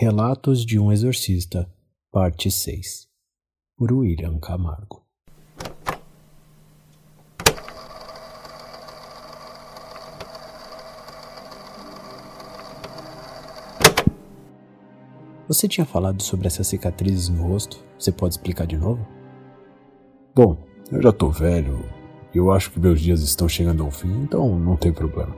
Relatos de um Exorcista, Parte 6 Por William Camargo Você tinha falado sobre essas cicatrizes no rosto? Você pode explicar de novo? Bom, eu já tô velho eu acho que meus dias estão chegando ao fim, então não tem problema.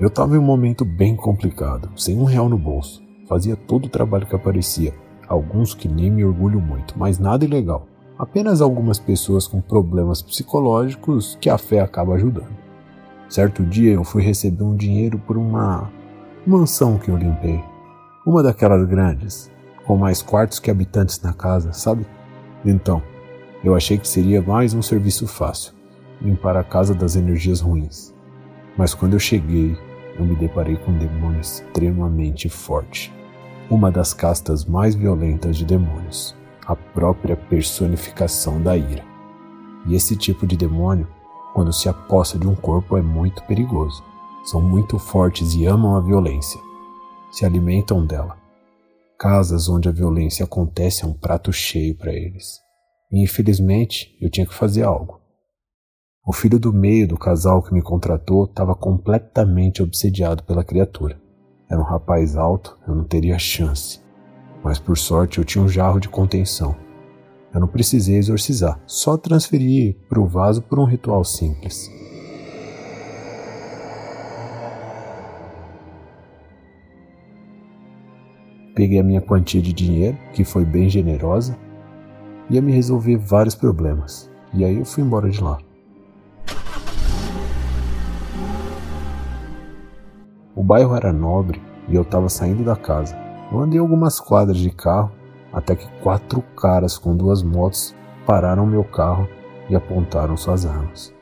Eu tava em um momento bem complicado, sem um real no bolso. Fazia todo o trabalho que aparecia, alguns que nem me orgulho muito, mas nada ilegal. Apenas algumas pessoas com problemas psicológicos que a fé acaba ajudando. Certo dia eu fui receber um dinheiro por uma mansão que eu limpei. Uma daquelas grandes, com mais quartos que habitantes na casa, sabe? Então, eu achei que seria mais um serviço fácil limpar a casa das energias ruins. Mas quando eu cheguei, eu me deparei com um demônio extremamente forte. Uma das castas mais violentas de demônios, a própria personificação da ira. E esse tipo de demônio, quando se aposta de um corpo, é muito perigoso. São muito fortes e amam a violência se alimentam dela. Casas onde a violência acontece é um prato cheio para eles. E infelizmente eu tinha que fazer algo. O filho do meio do casal que me contratou estava completamente obsediado pela criatura. Era um rapaz alto, eu não teria chance. Mas por sorte eu tinha um jarro de contenção. Eu não precisei exorcizar, só transferir para o vaso por um ritual simples. Peguei a minha quantia de dinheiro, que foi bem generosa, ia me resolver vários problemas. E aí eu fui embora de lá. O bairro era nobre e eu estava saindo da casa. Eu andei algumas quadras de carro até que quatro caras com duas motos pararam meu carro e apontaram suas armas.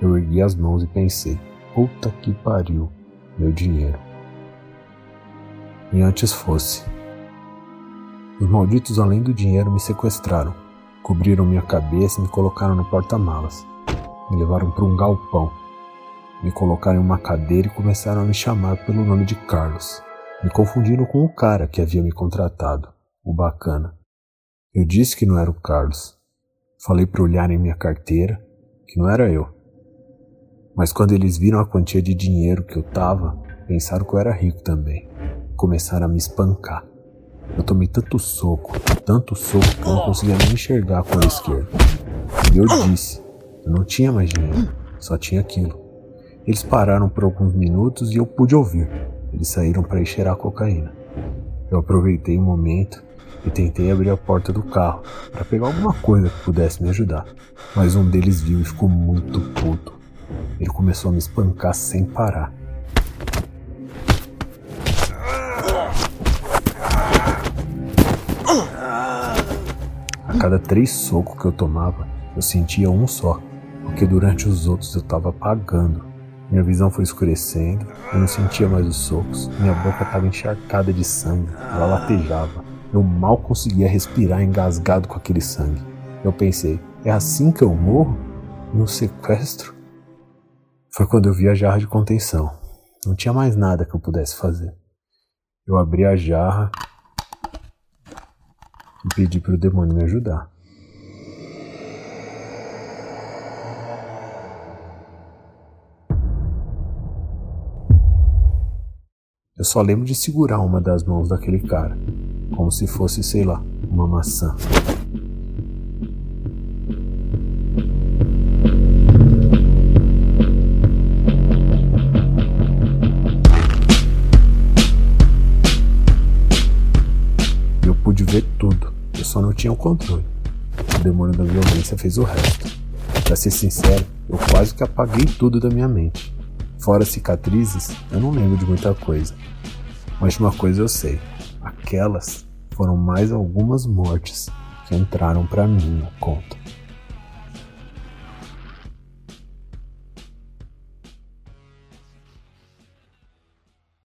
Eu ergui as mãos e pensei: puta que pariu, meu dinheiro. E antes fosse. Os malditos, além do dinheiro, me sequestraram, cobriram minha cabeça e me colocaram no porta-malas. Me levaram para um galpão. Me colocaram em uma cadeira e começaram a me chamar pelo nome de Carlos. Me confundiram com o cara que havia me contratado, o bacana. Eu disse que não era o Carlos. Falei para olhar em minha carteira que não era eu. Mas quando eles viram a quantia de dinheiro que eu tava, pensaram que eu era rico também. Começaram a me espancar. Eu tomei tanto soco, tanto soco que eu não conseguia nem enxergar com a esquerda. E eu disse, eu não tinha mais dinheiro, só tinha aquilo. Eles pararam por alguns minutos e eu pude ouvir. Eles saíram para ir cheirar cocaína. Eu aproveitei o momento e tentei abrir a porta do carro para pegar alguma coisa que pudesse me ajudar. Mas um deles viu e ficou muito puto. Ele começou a me espancar sem parar. Cada três socos que eu tomava, eu sentia um só, porque durante os outros eu estava apagando. Minha visão foi escurecendo, eu não sentia mais os socos, minha boca estava encharcada de sangue, ela latejava. Eu mal conseguia respirar engasgado com aquele sangue. Eu pensei, é assim que eu morro? No sequestro? Foi quando eu vi a jarra de contenção. Não tinha mais nada que eu pudesse fazer. Eu abri a jarra e pedi para o demônio me ajudar. Eu só lembro de segurar uma das mãos daquele cara, como se fosse, sei lá, uma maçã. Ver tudo, eu só não tinha o controle. O demônio da violência fez o resto. Pra ser sincero, eu quase que apaguei tudo da minha mente. Fora cicatrizes, eu não lembro de muita coisa. Mas uma coisa eu sei: aquelas foram mais algumas mortes que entraram para mim no conto.